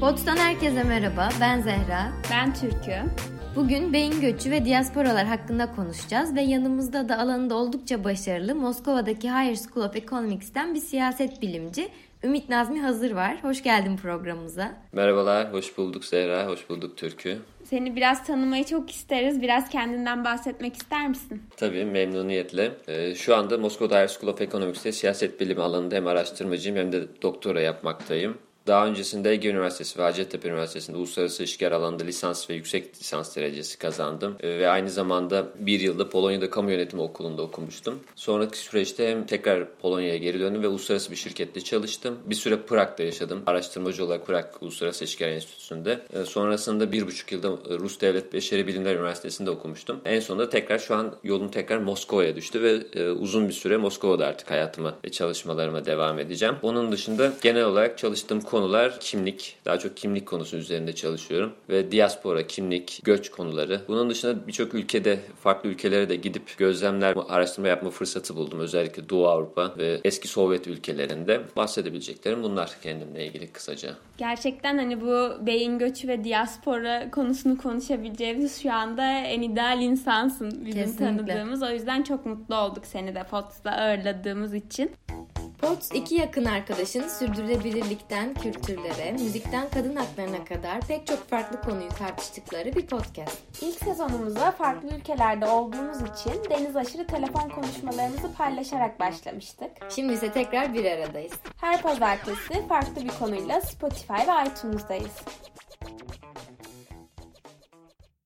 Pots'tan herkese merhaba. Ben Zehra. Ben Türkü. Bugün beyin göçü ve diasporalar hakkında konuşacağız ve yanımızda da alanında oldukça başarılı Moskova'daki Higher School of Economics'ten bir siyaset bilimci Ümit Nazmi Hazır var. Hoş geldin programımıza. Merhabalar, hoş bulduk Zehra, hoş bulduk Türkü. Seni biraz tanımayı çok isteriz. Biraz kendinden bahsetmek ister misin? Tabii memnuniyetle. Ee, şu anda Moscow Higher School of Economics'te siyaset bilimi alanında hem araştırmacıyım hem de doktora yapmaktayım. Daha öncesinde Ege Üniversitesi ve Hacettepe Üniversitesi'nde uluslararası ilişkiler alanında lisans ve yüksek lisans derecesi kazandım. Ee, ve aynı zamanda bir yılda Polonya'da kamu yönetimi okulunda okumuştum. Sonraki süreçte hem tekrar Polonya'ya geri döndüm ve uluslararası bir şirkette çalıştım. Bir süre Prag'da yaşadım. Araştırmacı olarak Prag Uluslararası İlişkiler Enstitüsü'nde. Ee, sonrasında bir buçuk yılda Rus Devlet Beşeri Bilimler Üniversitesi'nde okumuştum. En sonunda tekrar şu an yolum tekrar Moskova'ya düştü ve e, uzun bir süre Moskova'da artık hayatıma ve çalışmalarıma devam edeceğim. Onun dışında genel olarak çalıştığım konu konular kimlik. Daha çok kimlik konusu üzerinde çalışıyorum. Ve diaspora, kimlik, göç konuları. Bunun dışında birçok ülkede, farklı ülkelere de gidip gözlemler, araştırma yapma fırsatı buldum. Özellikle Doğu Avrupa ve eski Sovyet ülkelerinde. Bahsedebileceklerim bunlar kendimle ilgili kısaca. Gerçekten hani bu beyin göçü ve diaspora konusunu konuşabileceğimiz şu anda en ideal insansın bizim Kesinlikle. tanıdığımız. O yüzden çok mutlu olduk seni de Fox'ta ağırladığımız için. Pots iki yakın arkadaşın sürdürülebilirlikten kültürlere, müzikten kadın haklarına kadar pek çok farklı konuyu tartıştıkları bir podcast. İlk sezonumuza farklı ülkelerde olduğumuz için deniz aşırı telefon konuşmalarımızı paylaşarak başlamıştık. Şimdi ise tekrar bir aradayız. Her pazartesi farklı bir konuyla Spotify ve iTunes'dayız.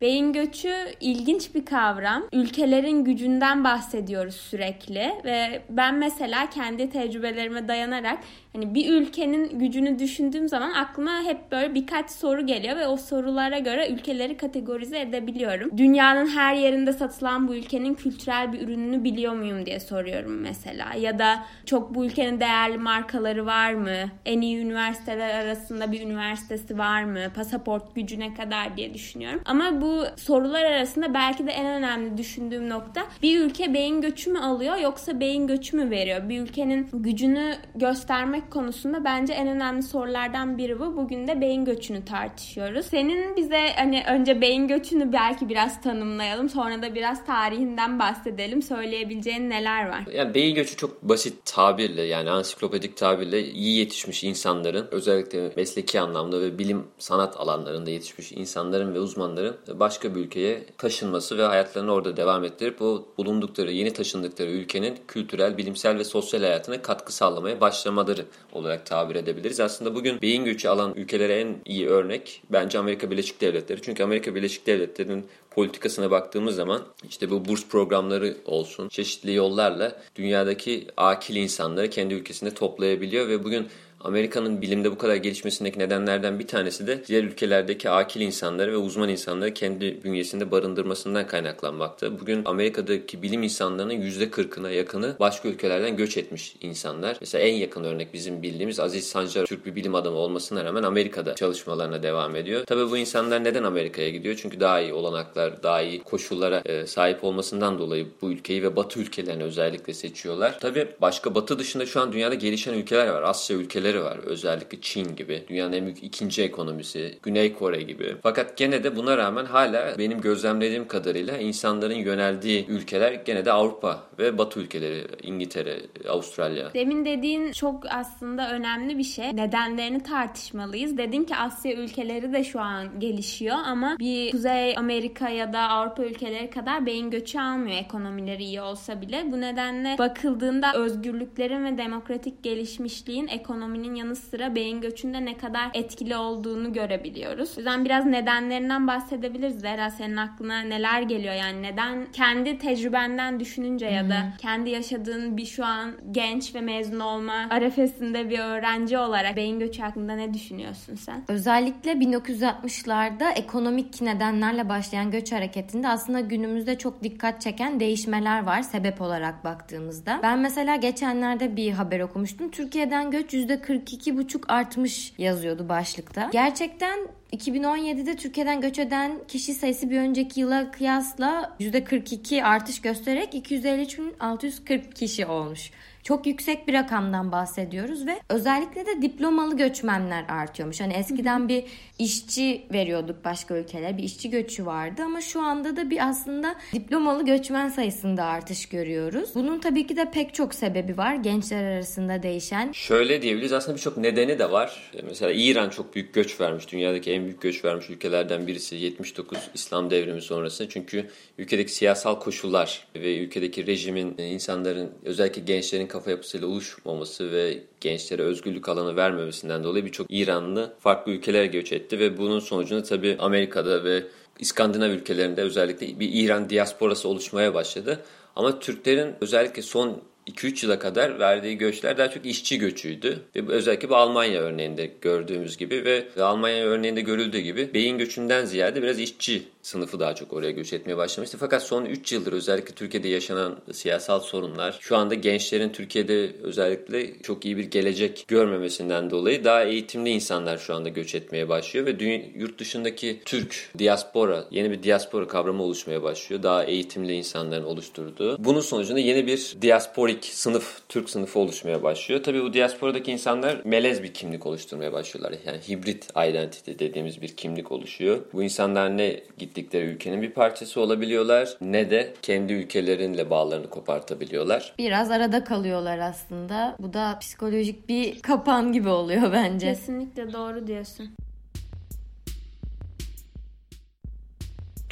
Beyin göçü ilginç bir kavram. Ülkelerin gücünden bahsediyoruz sürekli ve ben mesela kendi tecrübelerime dayanarak hani bir ülkenin gücünü düşündüğüm zaman aklıma hep böyle birkaç soru geliyor ve o sorulara göre ülkeleri kategorize edebiliyorum. Dünyanın her yerinde satılan bu ülkenin kültürel bir ürününü biliyor muyum diye soruyorum mesela. Ya da çok bu ülkenin değerli markaları var mı? En iyi üniversiteler arasında bir üniversitesi var mı? Pasaport gücüne kadar diye düşünüyorum. Ama bu sorular arasında belki de en önemli düşündüğüm nokta bir ülke beyin göçü mü alıyor yoksa beyin göçü mü veriyor? Bir ülkenin gücünü göstermek konusunda bence en önemli sorulardan biri bu. Bugün de beyin göçünü tartışıyoruz. Senin bize hani önce beyin göçünü belki biraz tanımlayalım. Sonra da biraz tarihinden bahsedelim. Söyleyebileceğin neler var? Yani beyin göçü çok basit tabirle yani ansiklopedik tabirle iyi yetişmiş insanların özellikle mesleki anlamda ve bilim sanat alanlarında yetişmiş insanların ve uzmanların başka bir ülkeye taşınması ve hayatlarını orada devam ettirip bu bulundukları, yeni taşındıkları ülkenin kültürel, bilimsel ve sosyal hayatına katkı sağlamaya başlamaları olarak tabir edebiliriz. Aslında bugün beyin göçü alan ülkelere en iyi örnek bence Amerika Birleşik Devletleri. Çünkü Amerika Birleşik Devletleri'nin politikasına baktığımız zaman işte bu burs programları olsun çeşitli yollarla dünyadaki akil insanları kendi ülkesinde toplayabiliyor ve bugün Amerika'nın bilimde bu kadar gelişmesindeki nedenlerden bir tanesi de diğer ülkelerdeki akil insanları ve uzman insanları kendi bünyesinde barındırmasından kaynaklanmakta. Bugün Amerika'daki bilim insanlarının %40'ına yakını başka ülkelerden göç etmiş insanlar. Mesela en yakın örnek bizim bildiğimiz Aziz Sancar Türk bir bilim adamı olmasına rağmen Amerika'da çalışmalarına devam ediyor. Tabii bu insanlar neden Amerika'ya gidiyor? Çünkü daha iyi olanaklar, daha iyi koşullara e, sahip olmasından dolayı bu ülkeyi ve Batı ülkelerini özellikle seçiyorlar. Tabii başka Batı dışında şu an dünyada gelişen ülkeler var. Asya ülkeleri ülkeleri var. Özellikle Çin gibi. Dünyanın en büyük ikinci ekonomisi. Güney Kore gibi. Fakat gene de buna rağmen hala benim gözlemlediğim kadarıyla insanların yöneldiği ülkeler gene de Avrupa ve Batı ülkeleri. İngiltere, Avustralya. Demin dediğin çok aslında önemli bir şey. Nedenlerini tartışmalıyız. Dedin ki Asya ülkeleri de şu an gelişiyor ama bir Kuzey Amerika ya da Avrupa ülkeleri kadar beyin göçü almıyor ekonomileri iyi olsa bile. Bu nedenle bakıldığında özgürlüklerin ve demokratik gelişmişliğin ekonominin ekonominin yanı sıra beyin göçünde ne kadar etkili olduğunu görebiliyoruz. O yüzden biraz nedenlerinden bahsedebiliriz. Zehra senin aklına neler geliyor? Yani neden kendi tecrübenden düşününce ya da kendi yaşadığın bir şu an genç ve mezun olma arefesinde bir öğrenci olarak beyin göçü hakkında ne düşünüyorsun sen? Özellikle 1960'larda ekonomik nedenlerle başlayan göç hareketinde aslında günümüzde çok dikkat çeken değişmeler var sebep olarak baktığımızda. Ben mesela geçenlerde bir haber okumuştum. Türkiye'den göç %40 42,5 artmış yazıyordu başlıkta. Gerçekten 2017'de Türkiye'den göç eden kişi sayısı bir önceki yıla kıyasla %42 artış göstererek 253.640 kişi olmuş. Çok yüksek bir rakamdan bahsediyoruz ve özellikle de diplomalı göçmenler artıyormuş. Hani eskiden bir işçi veriyorduk başka ülkelere. Bir işçi göçü vardı ama şu anda da bir aslında diplomalı göçmen sayısında artış görüyoruz. Bunun tabii ki de pek çok sebebi var gençler arasında değişen. Şöyle diyebiliriz aslında birçok nedeni de var. Mesela İran çok büyük göç vermiş. Dünyadaki en büyük göç vermiş ülkelerden birisi 79 İslam devrimi sonrası. Çünkü ülkedeki siyasal koşullar ve ülkedeki rejimin insanların özellikle gençlerin kafa yapısıyla uyuşmaması ve gençlere özgürlük alanı vermemesinden dolayı birçok İranlı farklı ülkelere göç etti ve bunun sonucunda tabii Amerika'da ve İskandinav ülkelerinde özellikle bir İran diasporası oluşmaya başladı. Ama Türklerin özellikle son 2-3 yıla kadar verdiği göçler daha çok işçi göçüydü. Ve özellikle bu Almanya örneğinde gördüğümüz gibi ve Almanya örneğinde görüldüğü gibi beyin göçünden ziyade biraz işçi sınıfı daha çok oraya göç etmeye başlamıştı. Fakat son 3 yıldır özellikle Türkiye'de yaşanan siyasal sorunlar şu anda gençlerin Türkiye'de özellikle çok iyi bir gelecek görmemesinden dolayı daha eğitimli insanlar şu anda göç etmeye başlıyor ve yurt dışındaki Türk diaspora, yeni bir diaspora kavramı oluşmaya başlıyor. Daha eğitimli insanların oluşturduğu. Bunun sonucunda yeni bir diasporik sınıf, Türk sınıfı oluşmaya başlıyor. Tabii bu diasporadaki insanlar melez bir kimlik oluşturmaya başlıyorlar. Yani hibrit identity dediğimiz bir kimlik oluşuyor. Bu insanlar ne gittikleri ülkenin bir parçası olabiliyorlar ne de kendi ülkelerinle bağlarını kopartabiliyorlar. Biraz arada kalıyorlar aslında. Bu da psikolojik bir kapan gibi oluyor bence. Kesinlikle doğru diyorsun.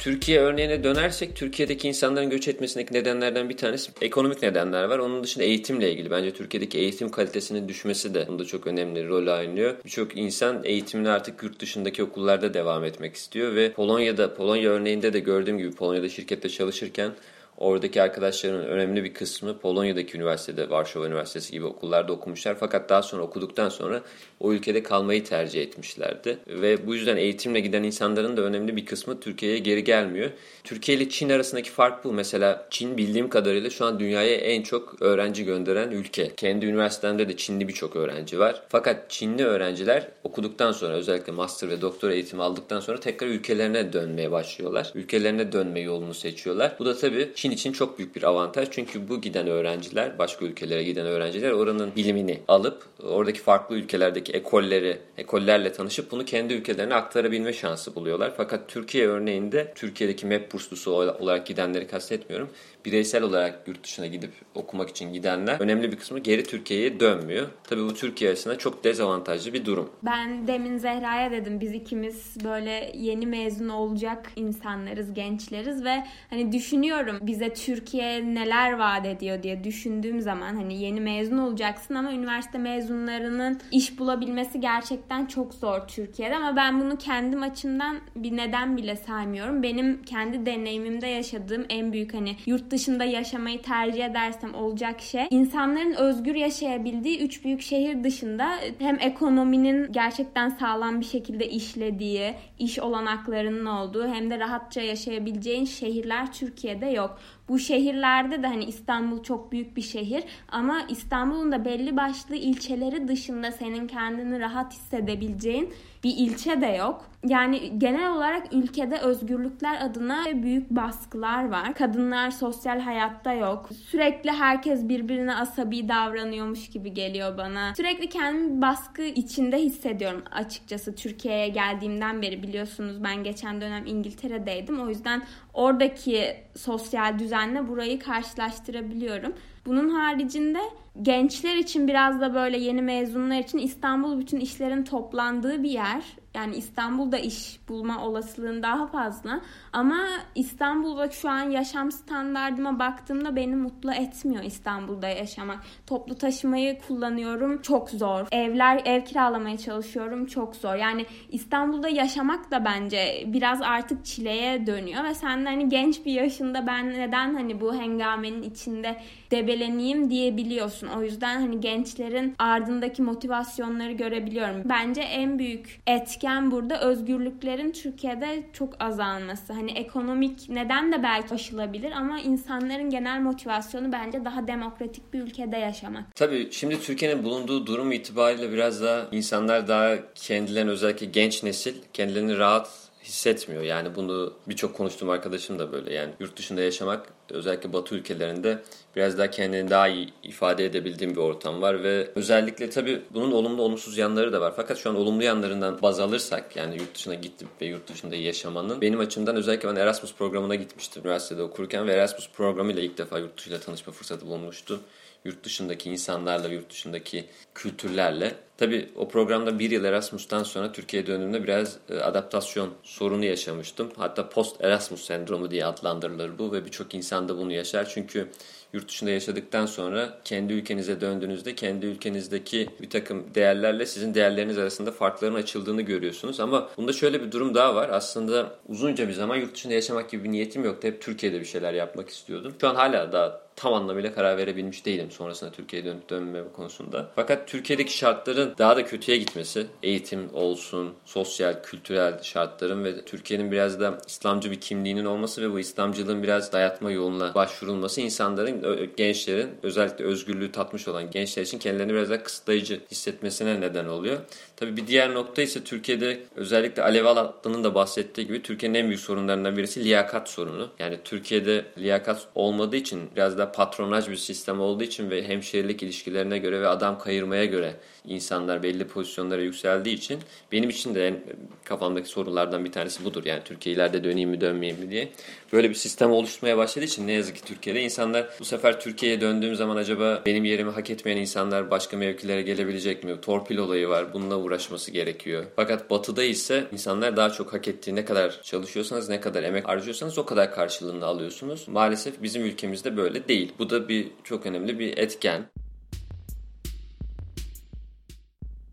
Türkiye örneğine dönersek Türkiye'deki insanların göç etmesindeki nedenlerden bir tanesi ekonomik nedenler var. Onun dışında eğitimle ilgili. Bence Türkiye'deki eğitim kalitesinin düşmesi de bunda çok önemli rol oynuyor. Birçok insan eğitimini artık yurt dışındaki okullarda devam etmek istiyor ve Polonya'da, Polonya örneğinde de gördüğüm gibi Polonya'da şirkette çalışırken Oradaki arkadaşların önemli bir kısmı Polonya'daki üniversitede, Varşova Üniversitesi gibi okullarda okumuşlar. Fakat daha sonra okuduktan sonra o ülkede kalmayı tercih etmişlerdi. Ve bu yüzden eğitimle giden insanların da önemli bir kısmı Türkiye'ye geri gelmiyor. Türkiye ile Çin arasındaki fark bu. Mesela Çin bildiğim kadarıyla şu an dünyaya en çok öğrenci gönderen ülke. Kendi üniversitemde de Çinli birçok öğrenci var. Fakat Çinli öğrenciler okuduktan sonra özellikle master ve doktora eğitimi aldıktan sonra tekrar ülkelerine dönmeye başlıyorlar. Ülkelerine dönme yolunu seçiyorlar. Bu da tabii Çin için çok büyük bir avantaj. Çünkü bu giden öğrenciler, başka ülkelere giden öğrenciler oranın bilimini alıp oradaki farklı ülkelerdeki ekolleri, ekollerle tanışıp bunu kendi ülkelerine aktarabilme şansı buluyorlar. Fakat Türkiye örneğinde Türkiye'deki MEP burslusu olarak gidenleri kastetmiyorum bireysel olarak yurt dışına gidip okumak için gidenler önemli bir kısmı geri Türkiye'ye dönmüyor. Tabii bu Türkiye açısından çok dezavantajlı bir durum. Ben demin Zehra'ya dedim biz ikimiz böyle yeni mezun olacak insanlarız, gençleriz ve hani düşünüyorum bize Türkiye neler vaat ediyor diye düşündüğüm zaman hani yeni mezun olacaksın ama üniversite mezunlarının iş bulabilmesi gerçekten çok zor Türkiye'de ama ben bunu kendim açımdan bir neden bile saymıyorum. Benim kendi deneyimimde yaşadığım en büyük hani yurt dışında yaşamayı tercih edersem olacak şey insanların özgür yaşayabildiği üç büyük şehir dışında hem ekonominin gerçekten sağlam bir şekilde işlediği, iş olanaklarının olduğu hem de rahatça yaşayabileceğin şehirler Türkiye'de yok. Bu şehirlerde de hani İstanbul çok büyük bir şehir ama İstanbul'un da belli başlı ilçeleri dışında senin kendini rahat hissedebileceğin bir ilçe de yok. Yani genel olarak ülkede özgürlükler adına büyük baskılar var. Kadınlar sosyal hayatta yok. Sürekli herkes birbirine asabi davranıyormuş gibi geliyor bana. Sürekli kendimi baskı içinde hissediyorum açıkçası Türkiye'ye geldiğimden beri biliyorsunuz ben geçen dönem İngiltere'deydim. O yüzden oradaki sosyal düzenle burayı karşılaştırabiliyorum. Bunun haricinde gençler için biraz da böyle yeni mezunlar için İstanbul bütün işlerin toplandığı bir yer. Yani İstanbul'da iş bulma olasılığın daha fazla. Ama İstanbul'da şu an yaşam standartıma baktığımda beni mutlu etmiyor İstanbul'da yaşamak. Toplu taşımayı kullanıyorum çok zor. Evler ev kiralamaya çalışıyorum çok zor. Yani İstanbul'da yaşamak da bence biraz artık çileye dönüyor ve sen de hani genç bir yaşında ben neden hani bu hengamenin içinde debeleneyim diyebiliyorsun. O yüzden hani gençlerin ardındaki motivasyonları görebiliyorum. Bence en büyük etken burada özgürlüklerin Türkiye'de çok azalması. Hani ekonomik neden de belki aşılabilir ama insanların genel motivasyonu bence daha demokratik bir ülkede yaşamak. Tabii şimdi Türkiye'nin bulunduğu durum itibariyle biraz daha insanlar daha kendilerini özellikle genç nesil kendilerini rahat hissetmiyor. Yani bunu birçok konuştuğum arkadaşım da böyle. Yani yurt dışında yaşamak özellikle Batı ülkelerinde biraz daha kendini daha iyi ifade edebildiğim bir ortam var ve özellikle tabii bunun olumlu olumsuz yanları da var. Fakat şu an olumlu yanlarından baz alırsak yani yurt dışına gittim ve yurt dışında yaşamanın benim açımdan özellikle ben Erasmus programına gitmiştim üniversitede okurken ve Erasmus programıyla ilk defa yurt dışıyla tanışma fırsatı bulmuştu yurt dışındaki insanlarla, yurt dışındaki kültürlerle. Tabi o programda bir yıl Erasmus'tan sonra Türkiye'ye döndüğümde biraz e, adaptasyon sorunu yaşamıştım. Hatta post Erasmus sendromu diye adlandırılır bu ve birçok insan da bunu yaşar. Çünkü yurt dışında yaşadıktan sonra kendi ülkenize döndüğünüzde kendi ülkenizdeki bir takım değerlerle sizin değerleriniz arasında farkların açıldığını görüyorsunuz. Ama bunda şöyle bir durum daha var. Aslında uzunca bir zaman yurt dışında yaşamak gibi bir niyetim yoktu. Hep Türkiye'de bir şeyler yapmak istiyordum. Şu an hala daha tam anlamıyla karar verebilmiş değilim sonrasında Türkiye'ye dönüp dönmeme konusunda. Fakat Türkiye'deki şartların daha da kötüye gitmesi, eğitim olsun, sosyal, kültürel şartların ve Türkiye'nin biraz da İslamcı bir kimliğinin olması ve bu İslamcılığın biraz dayatma yoluna başvurulması insanların, gençlerin özellikle özgürlüğü tatmış olan gençler için kendilerini biraz daha kısıtlayıcı hissetmesine neden oluyor. Tabii bir diğer nokta ise Türkiye'de özellikle Alev Alatlı'nın da bahsettiği gibi Türkiye'nin en büyük sorunlarından birisi liyakat sorunu. Yani Türkiye'de liyakat olmadığı için biraz da patronaj bir sistem olduğu için ve hemşerilik ilişkilerine göre ve adam kayırmaya göre insanlar belli pozisyonlara yükseldiği için benim için de en kafamdaki sorulardan bir tanesi budur. Yani Türkiye ileride döneyim mi dönmeyeyim mi diye. Böyle bir sistem oluşmaya başladığı için ne yazık ki Türkiye'de insanlar bu sefer Türkiye'ye döndüğüm zaman acaba benim yerimi hak etmeyen insanlar başka mevkilere gelebilecek mi? Torpil olayı var. Bununla uğraşması gerekiyor. Fakat batıda ise insanlar daha çok hak ettiği ne kadar çalışıyorsanız ne kadar emek harcıyorsanız o kadar karşılığını alıyorsunuz. Maalesef bizim ülkemizde böyle değil. Bu da bir çok önemli bir etken.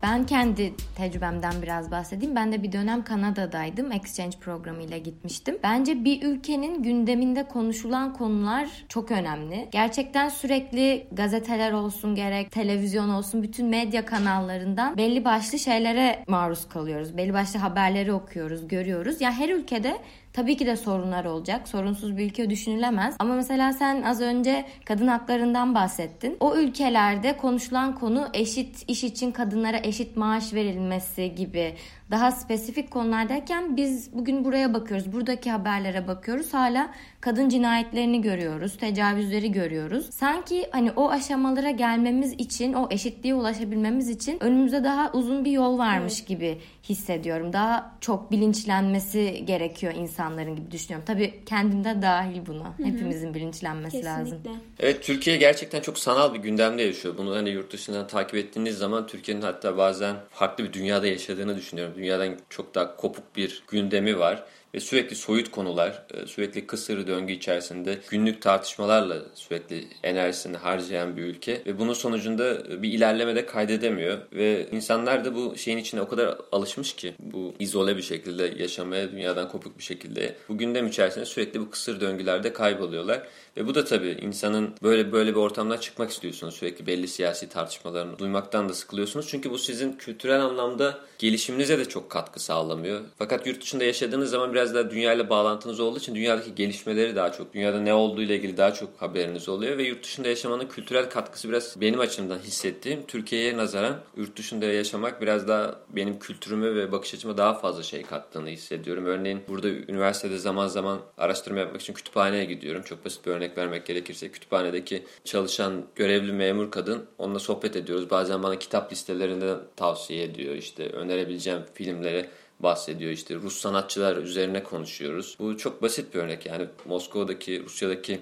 Ben kendi tecrübemden biraz bahsedeyim. Ben de bir dönem Kanada'daydım. Exchange programıyla gitmiştim. Bence bir ülkenin gündeminde konuşulan konular çok önemli. Gerçekten sürekli gazeteler olsun gerek, televizyon olsun bütün medya kanallarından belli başlı şeylere maruz kalıyoruz. Belli başlı haberleri okuyoruz, görüyoruz. Ya her ülkede Tabii ki de sorunlar olacak. Sorunsuz bir ülke düşünülemez. Ama mesela sen az önce kadın haklarından bahsettin. O ülkelerde konuşulan konu eşit iş için kadınlara eşit maaş verilmesi gibi daha spesifik konulardayken biz bugün buraya bakıyoruz. Buradaki haberlere bakıyoruz. Hala kadın cinayetlerini görüyoruz. Tecavüzleri görüyoruz. Sanki hani o aşamalara gelmemiz için, o eşitliğe ulaşabilmemiz için önümüzde daha uzun bir yol varmış evet. gibi hissediyorum. Daha çok bilinçlenmesi gerekiyor insanların gibi düşünüyorum. Tabii kendimde dahil buna. Hı-hı. Hepimizin bilinçlenmesi Kesinlikle. lazım. Evet Türkiye gerçekten çok sanal bir gündemde yaşıyor. Bunu hani yurt dışından takip ettiğiniz zaman Türkiye'nin hatta bazen farklı bir dünyada yaşadığını düşünüyorum. Dünyadan çok daha kopuk bir gündemi var ve sürekli soyut konular, e, sürekli kısır döngü içerisinde günlük tartışmalarla sürekli enerjisini harcayan bir ülke ve bunun sonucunda bir ilerleme de kaydedemiyor ve insanlar da bu şeyin içine o kadar alışmış ki bu izole bir şekilde yaşamaya, dünyadan kopuk bir şekilde bu gündem içerisinde sürekli bu kısır döngülerde kayboluyorlar ve bu da tabii insanın böyle böyle bir ortamdan çıkmak istiyorsunuz. Sürekli belli siyasi tartışmalarını duymaktan da sıkılıyorsunuz. Çünkü bu sizin kültürel anlamda gelişiminize de çok katkı sağlamıyor. Fakat yurt dışında yaşadığınız zaman biraz daha dünyayla bağlantınız olduğu için dünyadaki gelişmeleri daha çok, dünyada ne olduğu ile ilgili daha çok haberiniz oluyor ve yurt dışında yaşamanın kültürel katkısı biraz benim açımdan hissettiğim Türkiye'ye nazaran yurt dışında yaşamak biraz daha benim kültürüme ve bakış açıma daha fazla şey kattığını hissediyorum. Örneğin burada üniversitede zaman zaman araştırma yapmak için kütüphaneye gidiyorum. Çok basit bir örnek vermek gerekirse kütüphanedeki çalışan görevli memur kadın onunla sohbet ediyoruz. Bazen bana kitap listelerinde tavsiye ediyor. İşte önerebileceğim filmleri bahsediyor. İşte Rus sanatçılar üzerine konuşuyoruz. Bu çok basit bir örnek. Yani Moskova'daki, Rusya'daki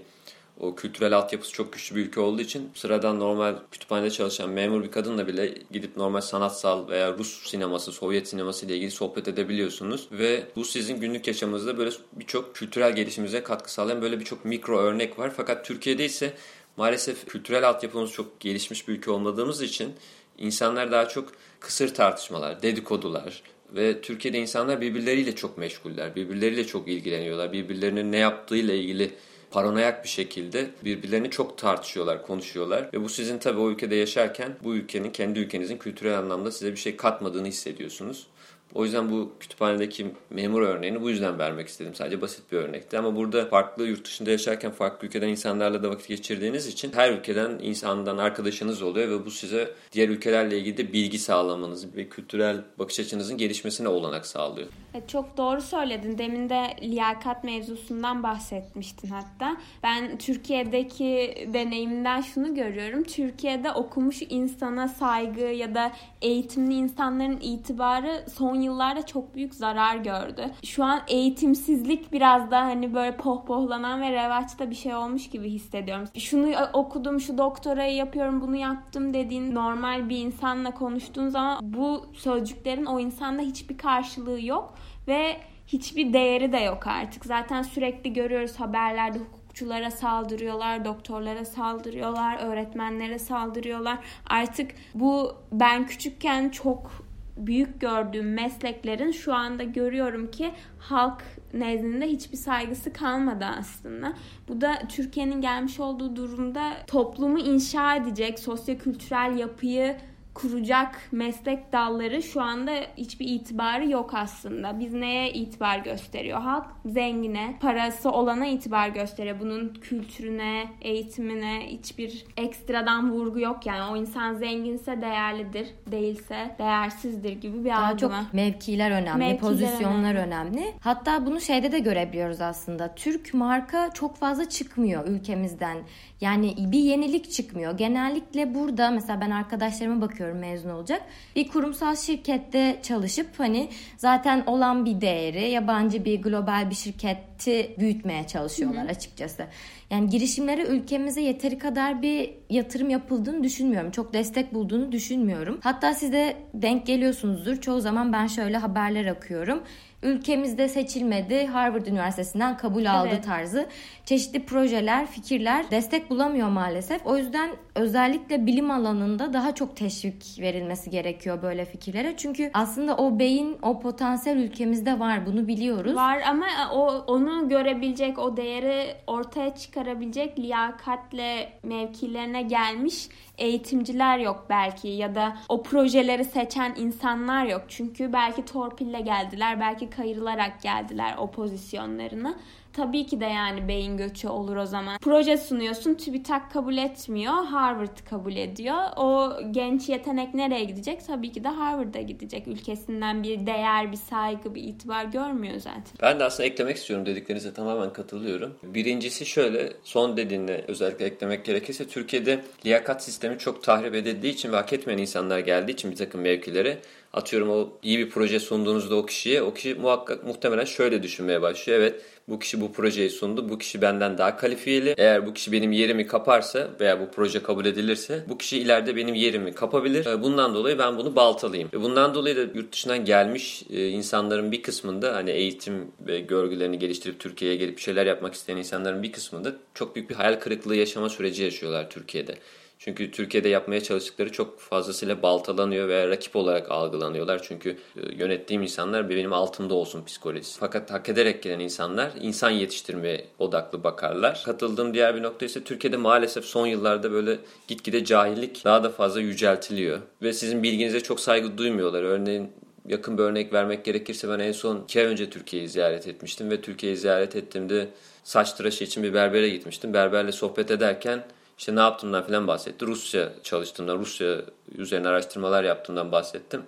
o kültürel altyapısı çok güçlü bir ülke olduğu için sıradan normal kütüphanede çalışan memur bir kadınla bile gidip normal sanatsal veya Rus sineması, Sovyet sineması ile ilgili sohbet edebiliyorsunuz. Ve bu sizin günlük yaşamınızda böyle birçok kültürel gelişimize katkı sağlayan böyle birçok mikro örnek var. Fakat Türkiye'de ise maalesef kültürel altyapımız çok gelişmiş bir ülke olmadığımız için insanlar daha çok kısır tartışmalar, dedikodular, ve Türkiye'de insanlar birbirleriyle çok meşguller, birbirleriyle çok ilgileniyorlar, birbirlerinin ne yaptığıyla ilgili paranoyak bir şekilde birbirlerini çok tartışıyorlar, konuşuyorlar. Ve bu sizin tabii o ülkede yaşarken bu ülkenin, kendi ülkenizin kültürel anlamda size bir şey katmadığını hissediyorsunuz. O yüzden bu kütüphanedeki memur örneğini bu yüzden vermek istedim. Sadece basit bir örnekti. Ama burada farklı yurt dışında yaşarken farklı ülkeden insanlarla da vakit geçirdiğiniz için her ülkeden insandan arkadaşınız oluyor ve bu size diğer ülkelerle ilgili de bilgi sağlamanız ve kültürel bakış açınızın gelişmesine olanak sağlıyor. Evet, çok doğru söyledin. Demin de liyakat mevzusundan bahsetmiştin hatta. Ben Türkiye'deki deneyimden şunu görüyorum. Türkiye'de okumuş insana saygı ya da eğitimli insanların itibarı son yıllarda çok büyük zarar gördü. Şu an eğitimsizlik biraz da hani böyle pohpohlanan ve revaçta bir şey olmuş gibi hissediyorum. Şunu okudum, şu doktorayı yapıyorum, bunu yaptım dediğin normal bir insanla konuştuğun zaman bu sözcüklerin o insanda hiçbir karşılığı yok ve hiçbir değeri de yok artık. Zaten sürekli görüyoruz haberlerde hukukçulara saldırıyorlar, doktorlara saldırıyorlar, öğretmenlere saldırıyorlar. Artık bu ben küçükken çok büyük gördüğüm mesleklerin şu anda görüyorum ki halk nezdinde hiçbir saygısı kalmadı aslında. Bu da Türkiye'nin gelmiş olduğu durumda toplumu inşa edecek, sosyokültürel yapıyı kuracak meslek dalları şu anda hiçbir itibarı yok aslında. Biz neye itibar gösteriyor? Halk zengine, parası olana itibar gösteriyor. Bunun kültürüne, eğitimine hiçbir ekstradan vurgu yok yani. O insan zenginse değerlidir, değilse değersizdir gibi bir Daha algı çok mevkiler önemli, Mevkiler pozisyonlar önemli. önemli. Hatta bunu şeyde de görebiliyoruz aslında. Türk marka çok fazla çıkmıyor ülkemizden. Yani bir yenilik çıkmıyor. Genellikle burada mesela ben arkadaşlarıma bakıyorum mezun olacak. Bir kurumsal şirkette çalışıp hani zaten olan bir değeri yabancı bir global bir şirketi büyütmeye çalışıyorlar açıkçası. Yani girişimlere ülkemize yeteri kadar bir yatırım yapıldığını düşünmüyorum. Çok destek bulduğunu düşünmüyorum. Hatta siz de denk geliyorsunuzdur. Çoğu zaman ben şöyle haberler okuyorum. Ülkemizde seçilmedi, Harvard Üniversitesi'nden kabul aldı Evet. tarzı çeşitli projeler, fikirler destek bulamıyor maalesef. O yüzden özellikle bilim alanında daha çok teşvik verilmesi gerekiyor böyle fikirlere. Çünkü aslında o beyin, o potansiyel ülkemizde var. Bunu biliyoruz. Var ama o onu görebilecek, o değeri ortaya çıkarabilecek liyakatle mevkilerine gelmiş eğitimciler yok belki ya da o projeleri seçen insanlar yok. Çünkü belki torpille geldiler, belki kayırılarak geldiler o pozisyonlarına. Tabii ki de yani beyin göçü olur o zaman. Proje sunuyorsun, TÜBİTAK kabul etmiyor, Harvard kabul ediyor. O genç yetenek nereye gidecek? Tabii ki de Harvard'a gidecek. Ülkesinden bir değer, bir saygı, bir itibar görmüyor zaten. Ben de aslında eklemek istiyorum dediklerinize tamamen katılıyorum. Birincisi şöyle son dediğinde özellikle eklemek gerekirse Türkiye'de liyakat sistemi çok tahrip edildiği için ve hak etmeyen insanlar geldiği için bir takım mevkilere atıyorum o iyi bir proje sunduğunuzda o kişiye o kişi muhakkak muhtemelen şöyle düşünmeye başlıyor. Evet bu kişi bu projeyi sundu. Bu kişi benden daha kalifiyeli. Eğer bu kişi benim yerimi kaparsa veya bu proje kabul edilirse bu kişi ileride benim yerimi kapabilir. E, Bundan dolayı ben bunu baltalayayım. Bundan dolayı da yurt dışından gelmiş e, insanların bir kısmında hani eğitim ve görgülerini geliştirip Türkiye'ye gelip bir şeyler yapmak isteyen insanların bir kısmında çok büyük bir hayal kırıklığı yaşama süreci yaşıyorlar Türkiye'de. Çünkü Türkiye'de yapmaya çalıştıkları çok fazlasıyla baltalanıyor veya rakip olarak algılanıyorlar. Çünkü e, yönettiğim insanlar benim altımda olsun psikolojisi. Fakat hak ederek gelen insanlar insan yetiştirmeye odaklı bakarlar. Katıldığım diğer bir nokta ise Türkiye'de maalesef son yıllarda böyle gitgide cahillik daha da fazla yüceltiliyor. Ve sizin bilginize çok saygı duymuyorlar. Örneğin yakın bir örnek vermek gerekirse ben en son iki ay önce Türkiye'yi ziyaret etmiştim ve Türkiye'yi ziyaret ettiğimde saç tıraşı için bir berbere gitmiştim. Berberle sohbet ederken işte ne yaptığımdan falan bahsetti. Rusya çalıştığımdan, Rusya üzerine araştırmalar yaptığımdan bahsettim.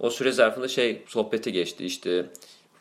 O süre zarfında şey sohbeti geçti. İşte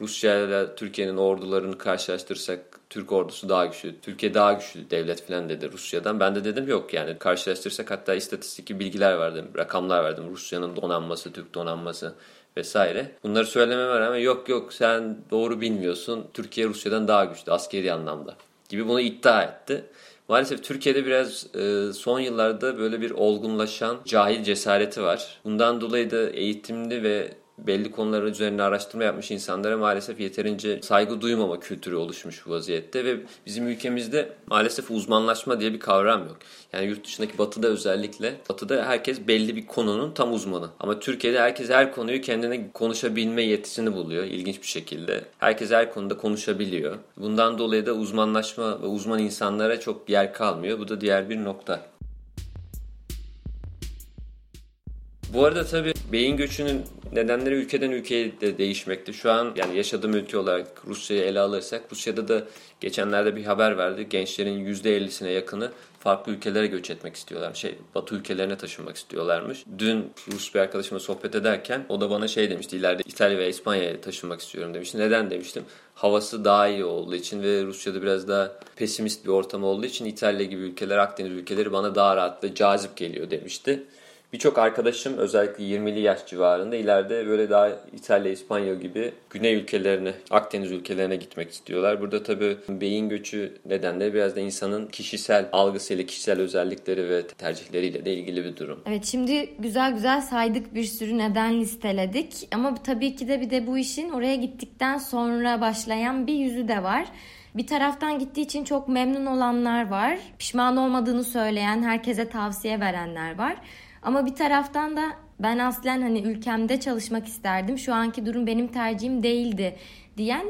Rusya ile Türkiye'nin ordularını karşılaştırırsak Türk ordusu daha güçlü, Türkiye daha güçlü devlet falan dedi Rusya'dan. Ben de dedim yok yani karşılaştırırsak hatta istatistik bilgiler verdim, rakamlar verdim. Rusya'nın donanması, Türk donanması vesaire. Bunları söylememe rağmen yok yok sen doğru bilmiyorsun. Türkiye Rusya'dan daha güçlü askeri anlamda gibi bunu iddia etti. Maalesef Türkiye'de biraz e, son yıllarda böyle bir olgunlaşan cahil cesareti var. Bundan dolayı da eğitimli ve belli konular üzerine araştırma yapmış insanlara maalesef yeterince saygı duymama kültürü oluşmuş bu vaziyette ve bizim ülkemizde maalesef uzmanlaşma diye bir kavram yok. Yani yurt dışındaki batıda özellikle batıda herkes belli bir konunun tam uzmanı. Ama Türkiye'de herkes her konuyu kendine konuşabilme yetisini buluyor ilginç bir şekilde. Herkes her konuda konuşabiliyor. Bundan dolayı da uzmanlaşma ve uzman insanlara çok yer kalmıyor. Bu da diğer bir nokta. Bu arada tabii beyin göçünün nedenleri ülkeden ülkeye de değişmekte. Şu an yani yaşadığım ülke olarak Rusya'yı ele alırsak Rusya'da da geçenlerde bir haber verdi. Gençlerin %50'sine yakını farklı ülkelere göç etmek istiyorlar. Şey Batı ülkelerine taşınmak istiyorlarmış. Dün Rus bir arkadaşımla sohbet ederken o da bana şey demişti. İleride İtalya ve İspanya'ya taşınmak istiyorum demişti. Neden demiştim? Havası daha iyi olduğu için ve Rusya'da biraz daha pesimist bir ortam olduğu için İtalya gibi ülkeler, Akdeniz ülkeleri bana daha rahat ve cazip geliyor demişti. Birçok arkadaşım özellikle 20'li yaş civarında ileride böyle daha İtalya, İspanya gibi güney ülkelerine, Akdeniz ülkelerine gitmek istiyorlar. Burada tabii beyin göçü nedenle biraz da insanın kişisel algısıyla, kişisel özellikleri ve tercihleriyle de ilgili bir durum. Evet şimdi güzel güzel saydık bir sürü neden listeledik. Ama tabii ki de bir de bu işin oraya gittikten sonra başlayan bir yüzü de var. Bir taraftan gittiği için çok memnun olanlar var. Pişman olmadığını söyleyen, herkese tavsiye verenler var. Ama bir taraftan da ben aslen hani ülkemde çalışmak isterdim. Şu anki durum benim tercihim değildi diyen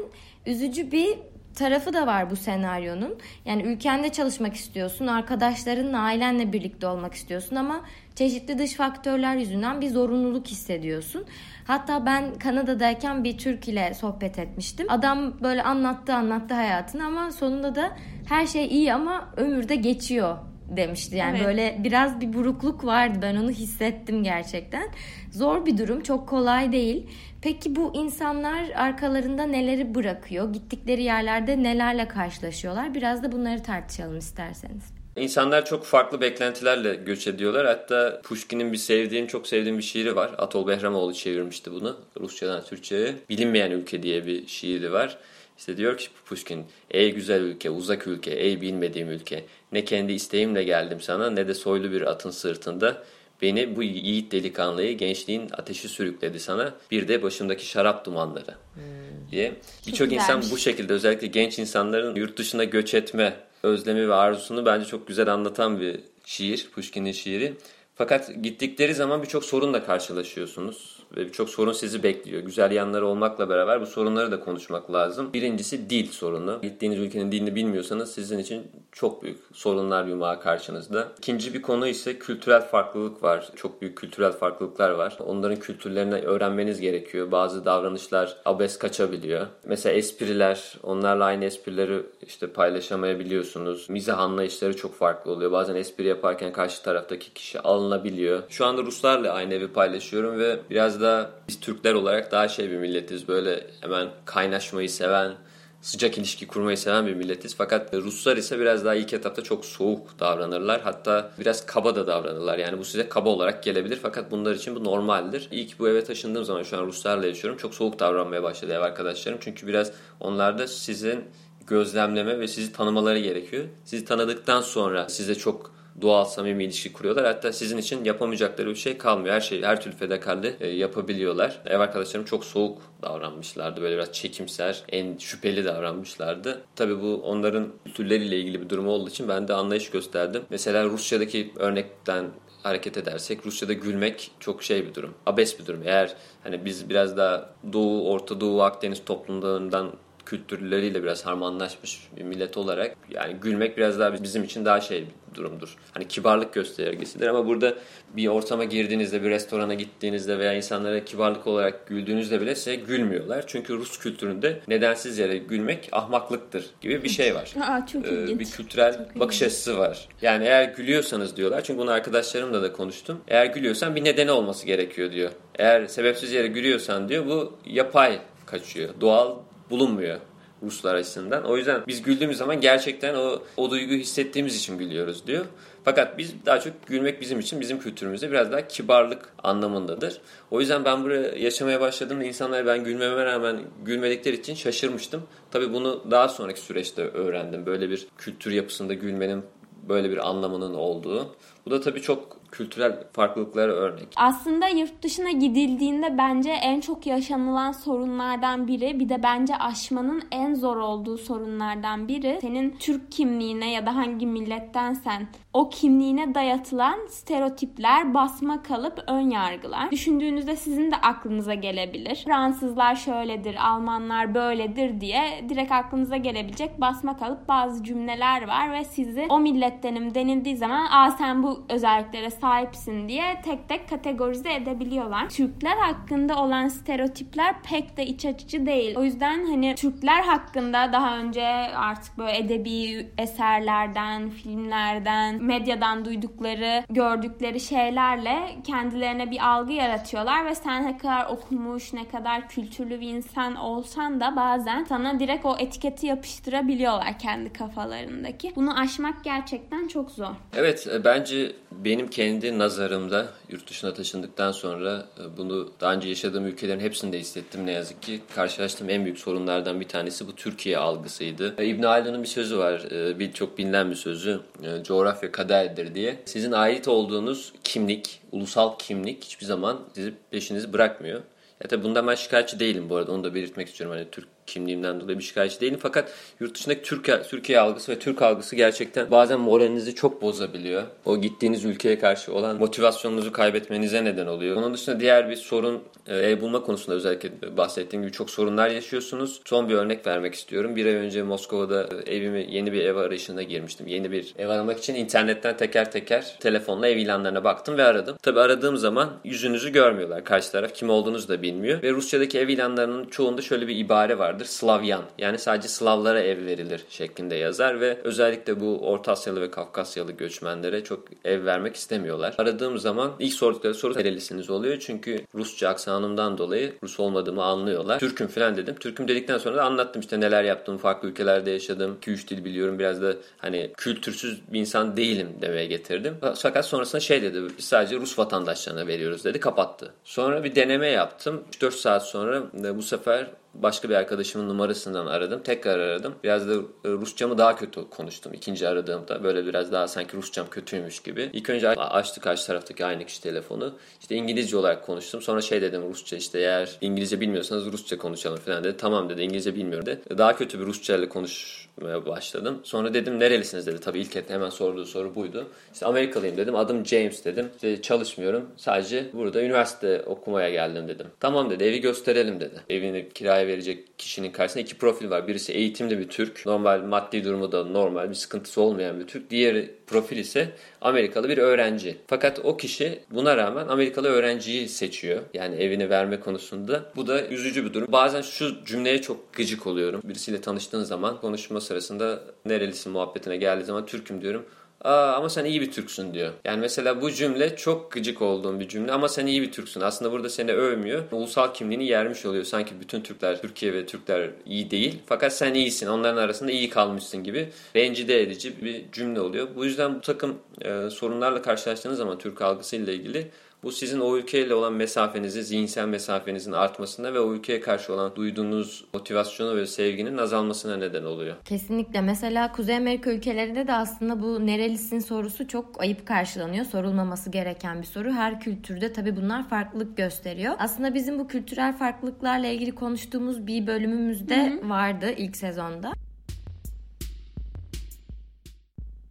üzücü bir tarafı da var bu senaryonun. Yani ülkende çalışmak istiyorsun, arkadaşlarınla, ailenle birlikte olmak istiyorsun ama çeşitli dış faktörler yüzünden bir zorunluluk hissediyorsun. Hatta ben Kanada'dayken bir Türk ile sohbet etmiştim. Adam böyle anlattı anlattı hayatını ama sonunda da her şey iyi ama ömürde geçiyor demişti. Yani evet. böyle biraz bir burukluk vardı. Ben onu hissettim gerçekten. Zor bir durum, çok kolay değil. Peki bu insanlar arkalarında neleri bırakıyor? Gittikleri yerlerde nelerle karşılaşıyorlar? Biraz da bunları tartışalım isterseniz. İnsanlar çok farklı beklentilerle göç ediyorlar. Hatta Pushkin'in bir sevdiğim, çok sevdiğim bir şiiri var. Atol Behramoğlu çevirmişti bunu Rusçadan Türkçe'ye. Bilinmeyen Ülke diye bir şiiri var. İşte diyor ki Pushkin, ey güzel ülke, uzak ülke, ey bilmediğim ülke. Ne kendi isteğimle geldim sana ne de soylu bir atın sırtında. Beni bu yiğit delikanlıyı gençliğin ateşi sürükledi sana. Bir de başımdaki şarap dumanları hmm. diye. Birçok insan bu şekilde özellikle genç insanların yurt dışına göç etme özlemi ve arzusunu bence çok güzel anlatan bir şiir. Pushkin'in şiiri. Fakat gittikleri zaman birçok sorunla karşılaşıyorsunuz ve birçok sorun sizi bekliyor. Güzel yanları olmakla beraber bu sorunları da konuşmak lazım. Birincisi dil sorunu. Gittiğiniz ülkenin dilini bilmiyorsanız sizin için çok büyük sorunlar yumağı karşınızda. İkinci bir konu ise kültürel farklılık var. Çok büyük kültürel farklılıklar var. Onların kültürlerini öğrenmeniz gerekiyor. Bazı davranışlar abes kaçabiliyor. Mesela espriler, onlarla aynı esprileri işte paylaşamayabiliyorsunuz. Mizah anlayışları çok farklı oluyor. Bazen espri yaparken karşı taraftaki kişi alınabiliyor. Şu anda Ruslarla aynı evi paylaşıyorum ve biraz da biz Türkler olarak daha şey bir milletiz. Böyle hemen kaynaşmayı seven, sıcak ilişki kurmayı seven bir milletiz. Fakat Ruslar ise biraz daha ilk etapta çok soğuk davranırlar. Hatta biraz kaba da davranırlar. Yani bu size kaba olarak gelebilir fakat bunlar için bu normaldir. İlk bu eve taşındığım zaman şu an Ruslarla yaşıyorum. Çok soğuk davranmaya başladı ev arkadaşlarım. Çünkü biraz onlar da sizin gözlemleme ve sizi tanımaları gerekiyor. Sizi tanıdıktan sonra size çok doğal samimi ilişki kuruyorlar. Hatta sizin için yapamayacakları bir şey kalmıyor. Her şeyi, her türlü fedakarlığı e, yapabiliyorlar. Ev arkadaşlarım çok soğuk davranmışlardı. Böyle biraz çekimser, en şüpheli davranmışlardı. Tabii bu onların kültürleriyle ilgili bir durum olduğu için ben de anlayış gösterdim. Mesela Rusya'daki örnekten hareket edersek Rusya'da gülmek çok şey bir durum. Abes bir durum. Eğer hani biz biraz daha Doğu, Orta Doğu, Akdeniz toplumlarından kültürleriyle biraz harmanlaşmış bir millet olarak yani gülmek biraz daha bizim için daha şey bir durumdur. Hani kibarlık göstergesidir ama burada bir ortama girdiğinizde, bir restorana gittiğinizde veya insanlara kibarlık olarak güldüğünüzde bile size gülmüyorlar. Çünkü Rus kültüründe nedensiz yere gülmek ahmaklıktır gibi bir şey var. Aa, çok ee, ilginç. Bir kültürel çok bakış ilginç. açısı var. Yani eğer gülüyorsanız diyorlar. Çünkü bunu arkadaşlarımla da konuştum. Eğer gülüyorsan bir nedeni olması gerekiyor diyor. Eğer sebepsiz yere gülüyorsan diyor bu yapay kaçıyor. Doğal bulunmuyor Ruslar açısından. O yüzden biz güldüğümüz zaman gerçekten o, o duyguyu hissettiğimiz için gülüyoruz diyor. Fakat biz daha çok gülmek bizim için bizim kültürümüzde biraz daha kibarlık anlamındadır. O yüzden ben buraya yaşamaya başladığımda insanlar ben gülmeme rağmen gülmedikleri için şaşırmıştım. Tabii bunu daha sonraki süreçte öğrendim. Böyle bir kültür yapısında gülmenin böyle bir anlamının olduğu. Bu da tabii çok kültürel farklılıklara örnek. Aslında yurt dışına gidildiğinde bence en çok yaşanılan sorunlardan biri bir de bence aşmanın en zor olduğu sorunlardan biri senin Türk kimliğine ya da hangi millettensen o kimliğine dayatılan stereotipler, basma kalıp ön yargılar. Düşündüğünüzde sizin de aklınıza gelebilir. Fransızlar şöyledir, Almanlar böyledir diye direkt aklınıza gelebilecek basma kalıp bazı cümleler var ve sizi o millettenim denildiği zaman aa sen bu özelliklere sahipsin diye tek tek kategorize edebiliyorlar. Türkler hakkında olan stereotipler pek de iç açıcı değil. O yüzden hani Türkler hakkında daha önce artık böyle edebi eserlerden, filmlerden, medyadan duydukları, gördükleri şeylerle kendilerine bir algı yaratıyorlar ve sen ne kadar okumuş, ne kadar kültürlü bir insan olsan da bazen sana direkt o etiketi yapıştırabiliyorlar kendi kafalarındaki. Bunu aşmak gerçekten çok zor. Evet e, bence benim kendi nazarımda yurt dışına taşındıktan sonra e, bunu daha önce yaşadığım ülkelerin hepsinde hissettim ne yazık ki. Karşılaştığım en büyük sorunlardan bir tanesi bu Türkiye algısıydı. E, İbn Haldun'un bir sözü var. Bir çok bilinen bir sözü. Coğrafya kaderdir diye. Sizin ait olduğunuz kimlik, ulusal kimlik hiçbir zaman sizi peşinizi bırakmıyor. Ya tabii bundan ben şikayetçi değilim bu arada. Onu da belirtmek istiyorum. Hani Türk kimliğimden dolayı bir şikayetçi değilim. Fakat yurt dışındaki Türkiye, Türkiye algısı ve Türk algısı gerçekten bazen moralinizi çok bozabiliyor. O gittiğiniz ülkeye karşı olan motivasyonunuzu kaybetmenize neden oluyor. Onun dışında diğer bir sorun e, ev bulma konusunda özellikle bahsettiğim gibi çok sorunlar yaşıyorsunuz. Son bir örnek vermek istiyorum. Bir ay önce Moskova'da e, evimi yeni bir ev arayışına girmiştim. Yeni bir ev aramak için internetten teker teker telefonla ev ilanlarına baktım ve aradım. Tabi aradığım zaman yüzünüzü görmüyorlar. Karşı taraf kim olduğunuzu da bilmiyor. Ve Rusçadaki ev ilanlarının çoğunda şöyle bir ibare vardır. Slavyan yani sadece Slavlara ev verilir şeklinde yazar ve özellikle bu Orta Asyalı ve Kafkasyalı göçmenlere çok ev vermek istemiyorlar. Aradığım zaman ilk sordukları soru nerelisiniz oluyor çünkü Rusça aksanımdan dolayı Rus olmadığımı anlıyorlar. Türk'üm falan dedim. Türk'üm dedikten sonra da anlattım işte neler yaptım, farklı ülkelerde yaşadım, 2-3 dil biliyorum, biraz da hani kültürsüz bir insan değilim demeye getirdim. Fakat sonrasında şey dedi, biz sadece Rus vatandaşlarına veriyoruz dedi, kapattı. Sonra bir deneme yaptım. 3-4 saat sonra bu sefer başka bir arkadaşımın numarasından aradım. Tekrar aradım. Biraz da e, Rusçamı daha kötü konuştum ikinci aradığımda. Böyle biraz daha sanki Rusçam kötüymüş gibi. İlk önce açtı karşı taraftaki aynı kişi telefonu. İşte İngilizce olarak konuştum. Sonra şey dedim Rusça işte eğer İngilizce bilmiyorsanız Rusça konuşalım falan dedi. Tamam dedi İngilizce bilmiyorum dedi. Daha kötü bir Rusça ile konuşmaya başladım. Sonra dedim nerelisiniz dedi. Tabii ilk et hemen sorduğu soru buydu. İşte Amerikalıyım dedim. Adım James dedim. İşte çalışmıyorum. Sadece burada üniversite okumaya geldim dedim. Tamam dedi evi gösterelim dedi. Evini kiraya verecek kişinin karşısında iki profil var. Birisi eğitimli bir Türk. Normal maddi durumu da normal bir sıkıntısı olmayan bir Türk. Diğeri profil ise Amerikalı bir öğrenci. Fakat o kişi buna rağmen Amerikalı öğrenciyi seçiyor. Yani evini verme konusunda. Bu da üzücü bir durum. Bazen şu cümleye çok gıcık oluyorum. Birisiyle tanıştığın zaman konuşma sırasında nerelisin muhabbetine geldiği zaman Türk'üm diyorum. Aa, ama sen iyi bir Türksün diyor. Yani mesela bu cümle çok gıcık olduğum bir cümle ama sen iyi bir Türksün. Aslında burada seni övmüyor. Ulusal kimliğini yermiş oluyor. Sanki bütün Türkler, Türkiye ve Türkler iyi değil. Fakat sen iyisin. Onların arasında iyi kalmışsın gibi rencide edici bir cümle oluyor. Bu yüzden bu takım e, sorunlarla karşılaştığınız zaman Türk algısıyla ilgili bu sizin o ülkeyle olan mesafenizi, zihinsel mesafenizin artmasına ve o ülkeye karşı olan duyduğunuz motivasyonu ve sevginin azalmasına neden oluyor. Kesinlikle. Mesela Kuzey Amerika ülkelerinde de aslında bu nerelisin sorusu çok ayıp karşılanıyor. Sorulmaması gereken bir soru. Her kültürde tabii bunlar farklılık gösteriyor. Aslında bizim bu kültürel farklılıklarla ilgili konuştuğumuz bir bölümümüzde hı hı. vardı ilk sezonda.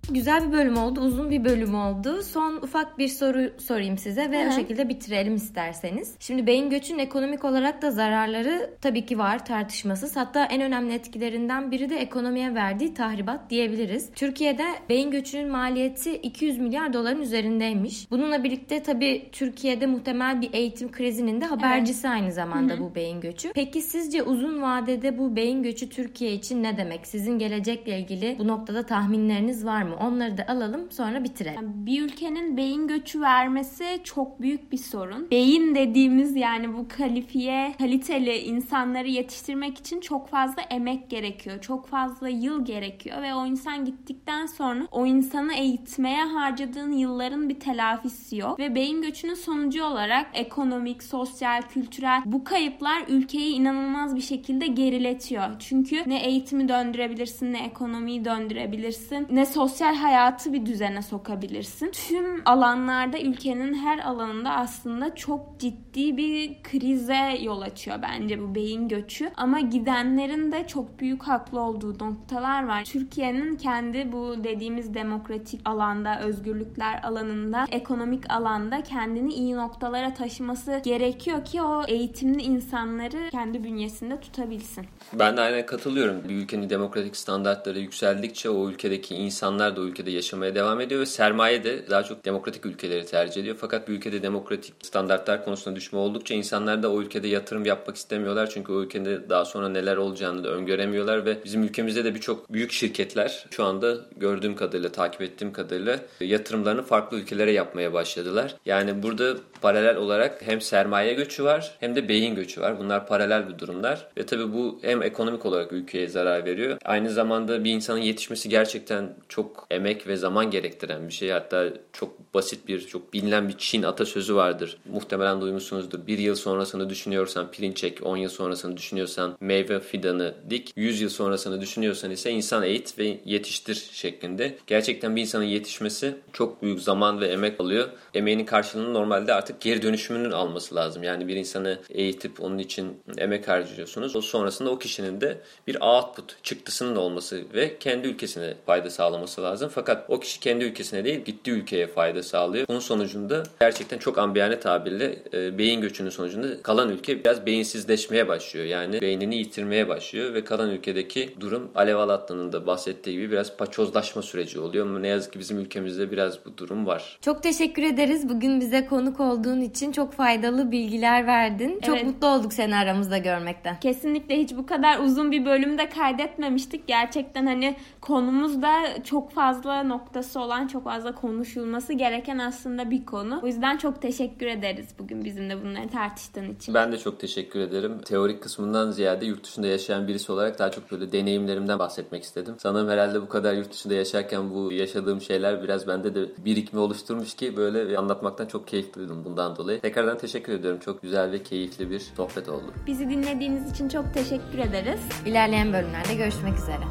Güzel bir bölüm oldu, uzun bir bölüm oldu. Son ufak bir soru sorayım size ve Hı-hı. o şekilde bitirelim isterseniz. Şimdi beyin göçün ekonomik olarak da zararları tabii ki var tartışmasız. Hatta en önemli etkilerinden biri de ekonomiye verdiği tahribat diyebiliriz. Türkiye'de beyin göçünün maliyeti 200 milyar doların üzerindeymiş. Bununla birlikte tabii Türkiye'de muhtemel bir eğitim krizinin de habercisi evet. aynı zamanda Hı-hı. bu beyin göçü. Peki sizce uzun vadede bu beyin göçü Türkiye için ne demek? Sizin gelecekle ilgili bu noktada tahminleriniz var mı? Onları da alalım sonra bitirelim. Bir ülkenin beyin göçü vermesi çok büyük bir sorun. Beyin dediğimiz yani bu kalifiye, kaliteli insanları yetiştirmek için çok fazla emek gerekiyor. Çok fazla yıl gerekiyor ve o insan gittikten sonra o insanı eğitmeye harcadığın yılların bir telafisi yok. Ve beyin göçünün sonucu olarak ekonomik, sosyal, kültürel bu kayıplar ülkeyi inanılmaz bir şekilde geriletiyor. Çünkü ne eğitimi döndürebilirsin, ne ekonomiyi döndürebilirsin, ne sosyal sosyal hayatı bir düzene sokabilirsin. Tüm alanlarda ülkenin her alanında aslında çok ciddi bir krize yol açıyor bence bu beyin göçü. Ama gidenlerin de çok büyük haklı olduğu noktalar var. Türkiye'nin kendi bu dediğimiz demokratik alanda, özgürlükler alanında, ekonomik alanda kendini iyi noktalara taşıması gerekiyor ki o eğitimli insanları kendi bünyesinde tutabilsin. Ben de aynen katılıyorum. Bir ülkenin demokratik standartları yükseldikçe o ülkedeki insanlar da o ülkede yaşamaya devam ediyor ve sermaye de daha çok demokratik ülkeleri tercih ediyor. Fakat bir ülkede demokratik standartlar konusunda düşme oldukça insanlar da o ülkede yatırım yapmak istemiyorlar. Çünkü o ülkede daha sonra neler olacağını da öngöremiyorlar ve bizim ülkemizde de birçok büyük şirketler şu anda gördüğüm kadarıyla, takip ettiğim kadarıyla yatırımlarını farklı ülkelere yapmaya başladılar. Yani burada paralel olarak hem sermaye göçü var hem de beyin göçü var. Bunlar paralel bir durumlar ve tabii bu hem ekonomik olarak ülkeye zarar veriyor. Aynı zamanda bir insanın yetişmesi gerçekten çok emek ve zaman gerektiren bir şey. Hatta çok basit bir, çok bilinen bir Çin atasözü vardır. Muhtemelen duymuşsunuzdur. Bir yıl sonrasını düşünüyorsan pirinç ek, 10 yıl sonrasını düşünüyorsan meyve fidanı dik, 100 yıl sonrasını düşünüyorsan ise insan eğit ve yetiştir şeklinde. Gerçekten bir insanın yetişmesi çok büyük zaman ve emek alıyor. Emeğinin karşılığını normalde artık geri dönüşümünün alması lazım. Yani bir insanı eğitip onun için emek harcıyorsunuz. O sonrasında o kişinin de bir output, çıktısının olması ve kendi ülkesine fayda sağlaması lazım. Fakat o kişi kendi ülkesine değil gittiği ülkeye fayda sağlıyor. Bunun sonucunda gerçekten çok ambiyane tabirle e, beyin göçünün sonucunda kalan ülke biraz beyinsizleşmeye başlıyor. Yani beynini yitirmeye başlıyor ve kalan ülkedeki durum Alev Alatlı'nın da bahsettiği gibi biraz paçozlaşma süreci oluyor. Ama ne yazık ki bizim ülkemizde biraz bu durum var. Çok teşekkür ederiz. Bugün bize konuk olduğun için çok faydalı bilgiler verdin. Çok Evet. mutlu olduk seni aramızda görmekten. Kesinlikle hiç bu kadar uzun bir bölümde kaydetmemiştik. Gerçekten hani konumuz da çok fazla noktası olan, çok fazla konuşulması gereken aslında bir konu. O yüzden çok teşekkür ederiz bugün bizimle bunları tartıştığın için. Ben de çok teşekkür ederim. Teorik kısmından ziyade yurt dışında yaşayan birisi olarak daha çok böyle deneyimlerimden bahsetmek istedim. Sanırım herhalde bu kadar yurt dışında yaşarken bu yaşadığım şeyler biraz bende de birikme oluşturmuş ki böyle anlatmaktan çok keyif duydum bundan dolayı. Tekrardan teşekkür ediyorum. Çok güzel ve keyifli bir sohbet oldu. Bizi dinlediğiniz için çok teşekkür ederiz. İlerleyen bölümlerde görüşmek üzere.